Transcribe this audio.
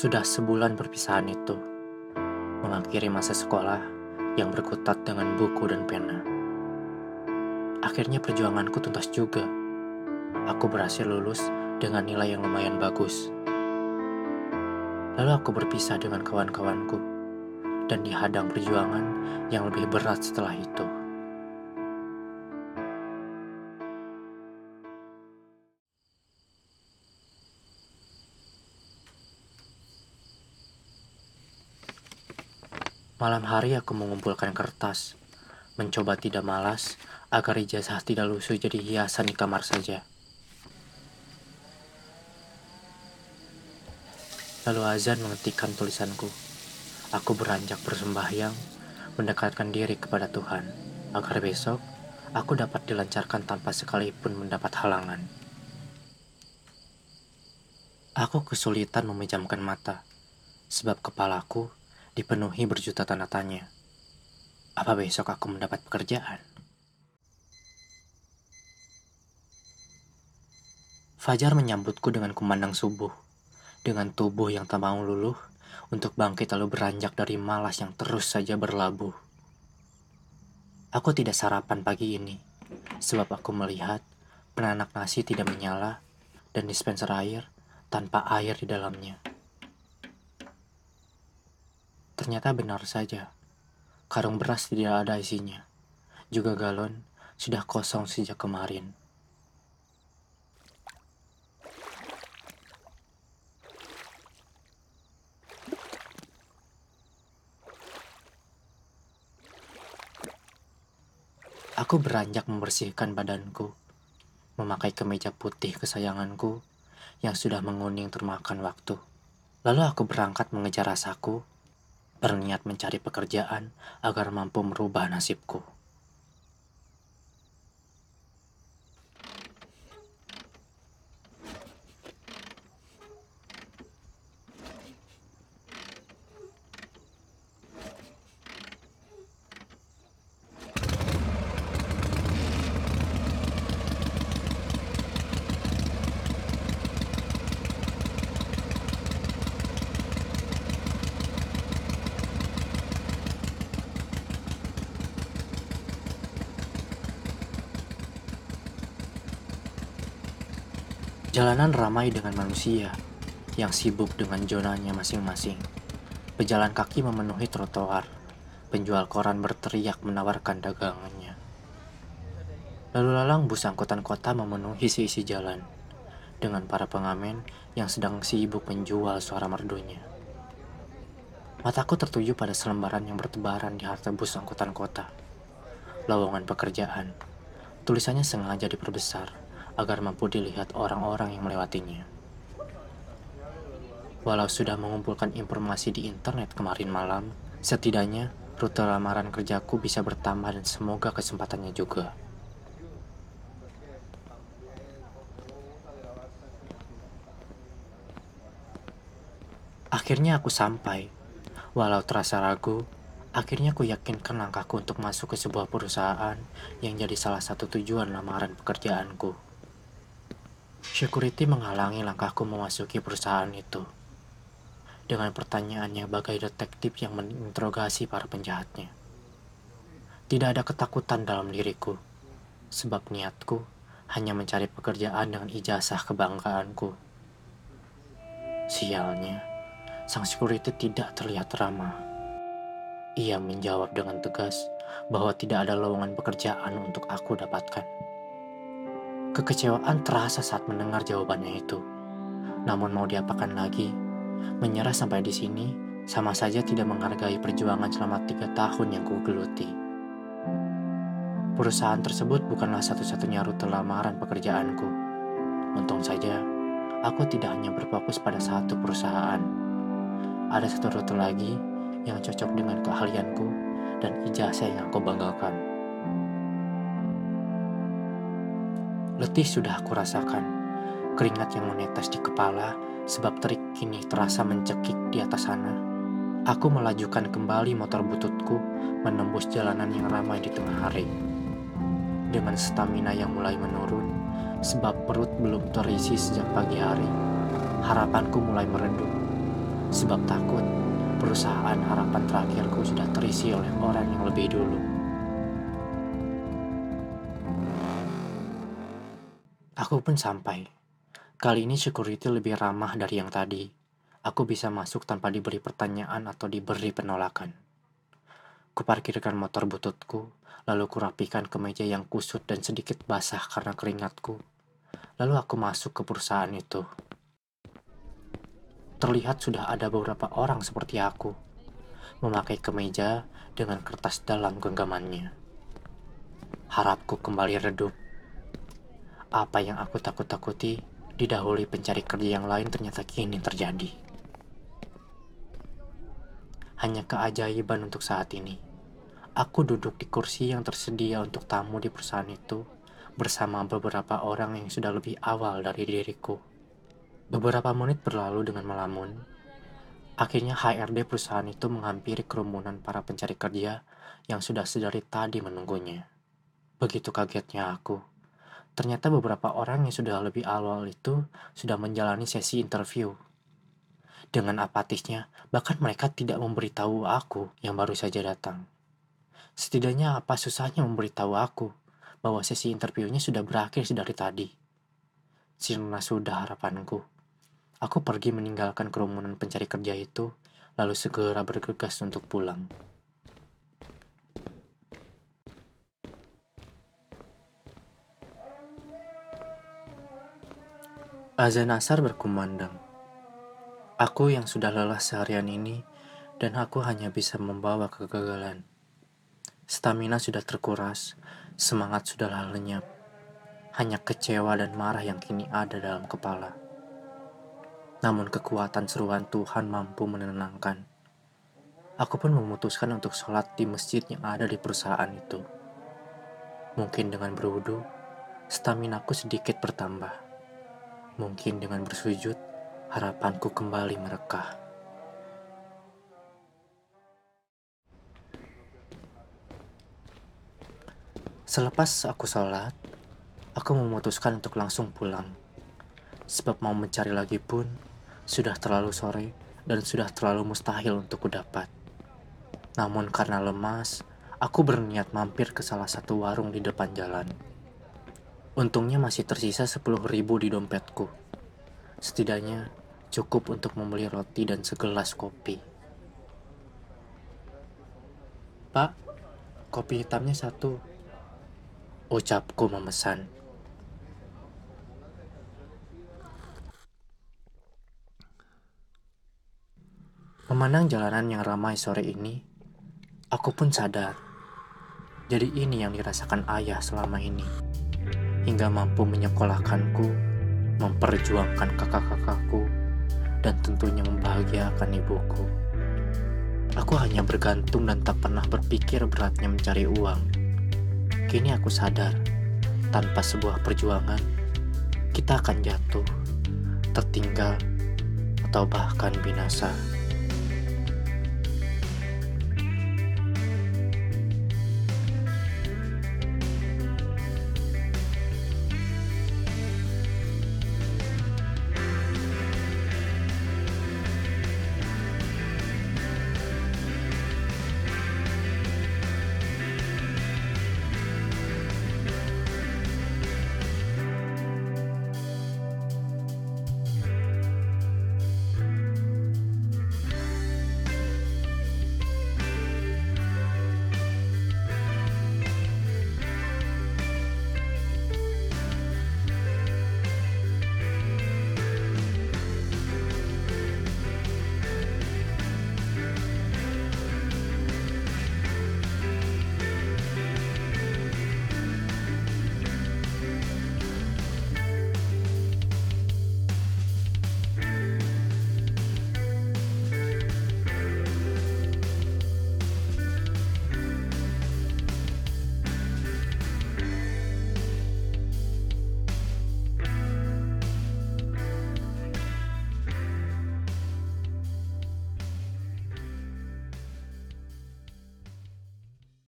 Sudah sebulan perpisahan itu, mengakhiri masa sekolah yang berkutat dengan buku dan pena. Akhirnya perjuanganku tuntas juga. Aku berhasil lulus dengan nilai yang lumayan bagus. Lalu aku berpisah dengan kawan-kawanku dan dihadang perjuangan yang lebih berat setelah itu. Malam hari aku mengumpulkan kertas, mencoba tidak malas agar ijazah tidak lusuh jadi hiasan di kamar saja. Lalu azan mengetikkan tulisanku. Aku beranjak bersembahyang, mendekatkan diri kepada Tuhan, agar besok aku dapat dilancarkan tanpa sekalipun mendapat halangan. Aku kesulitan memejamkan mata, sebab kepalaku dipenuhi berjuta tanda tanya. Apa besok aku mendapat pekerjaan? Fajar menyambutku dengan kumandang subuh, dengan tubuh yang tak mau luluh, untuk bangkit lalu beranjak dari malas yang terus saja berlabuh. Aku tidak sarapan pagi ini, sebab aku melihat penanak nasi tidak menyala dan dispenser air tanpa air di dalamnya. Ternyata benar saja, karung beras tidak ada isinya. Juga galon sudah kosong sejak kemarin. Aku beranjak membersihkan badanku, memakai kemeja putih kesayanganku yang sudah menguning termakan waktu. Lalu aku berangkat mengejar rasaku berniat mencari pekerjaan agar mampu merubah nasibku. Jalanan ramai dengan manusia yang sibuk dengan zonanya masing-masing. Pejalan kaki memenuhi trotoar. Penjual koran berteriak menawarkan dagangannya. Lalu lalang bus angkutan kota memenuhi seisi jalan dengan para pengamen yang sedang sibuk menjual suara merdunya. Mataku tertuju pada selembaran yang bertebaran di halte bus angkutan kota. Lowongan pekerjaan. Tulisannya sengaja diperbesar agar mampu dilihat orang-orang yang melewatinya. Walau sudah mengumpulkan informasi di internet kemarin malam, setidaknya rute lamaran kerjaku bisa bertambah dan semoga kesempatannya juga. Akhirnya aku sampai. Walau terasa ragu, akhirnya aku yakinkan langkahku untuk masuk ke sebuah perusahaan yang jadi salah satu tujuan lamaran pekerjaanku. Security menghalangi langkahku memasuki perusahaan itu. Dengan pertanyaannya bagai detektif yang menginterogasi para penjahatnya. Tidak ada ketakutan dalam diriku, sebab niatku hanya mencari pekerjaan dengan ijazah kebanggaanku. Sialnya, sang security tidak terlihat ramah. Ia menjawab dengan tegas bahwa tidak ada lowongan pekerjaan untuk aku dapatkan. Kekecewaan terasa saat mendengar jawabannya itu. Namun mau diapakan lagi? Menyerah sampai di sini sama saja tidak menghargai perjuangan selama tiga tahun yang kugeluti. Perusahaan tersebut bukanlah satu-satunya rute lamaran pekerjaanku. Untung saja, aku tidak hanya berfokus pada satu perusahaan. Ada satu rute lagi yang cocok dengan keahlianku dan ijazah yang aku banggakan. Letih sudah aku rasakan. Keringat yang menetes di kepala sebab terik kini terasa mencekik di atas sana. Aku melajukan kembali motor bututku menembus jalanan yang ramai di tengah hari. Dengan stamina yang mulai menurun, sebab perut belum terisi sejak pagi hari. Harapanku mulai meredup. Sebab takut perusahaan harapan terakhirku sudah terisi oleh orang yang lebih dulu. Aku pun sampai. Kali ini security lebih ramah dari yang tadi. Aku bisa masuk tanpa diberi pertanyaan atau diberi penolakan. Kuparkirkan motor bututku, lalu kurapikan kemeja yang kusut dan sedikit basah karena keringatku. Lalu aku masuk ke perusahaan itu. Terlihat sudah ada beberapa orang seperti aku, memakai kemeja dengan kertas dalam genggamannya. Harapku kembali redup. Apa yang aku takut-takuti didahului pencari kerja yang lain ternyata kini terjadi. Hanya keajaiban untuk saat ini. Aku duduk di kursi yang tersedia untuk tamu di perusahaan itu bersama beberapa orang yang sudah lebih awal dari diriku. Beberapa menit berlalu dengan melamun. Akhirnya HRD perusahaan itu menghampiri kerumunan para pencari kerja yang sudah sedari tadi menunggunya. Begitu kagetnya aku. Ternyata beberapa orang yang sudah lebih awal itu sudah menjalani sesi interview. Dengan apatisnya, bahkan mereka tidak memberitahu aku yang baru saja datang. Setidaknya apa susahnya memberitahu aku bahwa sesi interviewnya sudah berakhir dari tadi. Sirna sudah harapanku. Aku pergi meninggalkan kerumunan pencari kerja itu, lalu segera bergegas untuk pulang. Azan asar berkumandang. Aku yang sudah lelah seharian ini, dan aku hanya bisa membawa kegagalan. Stamina sudah terkuras, semangat sudah lenyap. Hanya kecewa dan marah yang kini ada dalam kepala. Namun kekuatan seruan Tuhan mampu menenangkan. Aku pun memutuskan untuk sholat di masjid yang ada di perusahaan itu. Mungkin dengan berwudu, staminaku sedikit bertambah. Mungkin dengan bersujud, harapanku kembali merekah. Selepas aku sholat, aku memutuskan untuk langsung pulang. Sebab mau mencari lagi pun, sudah terlalu sore dan sudah terlalu mustahil untuk kudapat. Namun karena lemas, aku berniat mampir ke salah satu warung di depan jalan. Untungnya masih tersisa 10 ribu di dompetku. Setidaknya cukup untuk membeli roti dan segelas kopi. Pak, kopi hitamnya satu. Ucapku memesan. Memandang jalanan yang ramai sore ini, aku pun sadar. Jadi ini yang dirasakan ayah selama ini. Hingga mampu menyekolahkanku, memperjuangkan kakak-kakakku, dan tentunya membahagiakan ibuku. Aku hanya bergantung dan tak pernah berpikir beratnya mencari uang. Kini aku sadar, tanpa sebuah perjuangan, kita akan jatuh, tertinggal, atau bahkan binasa.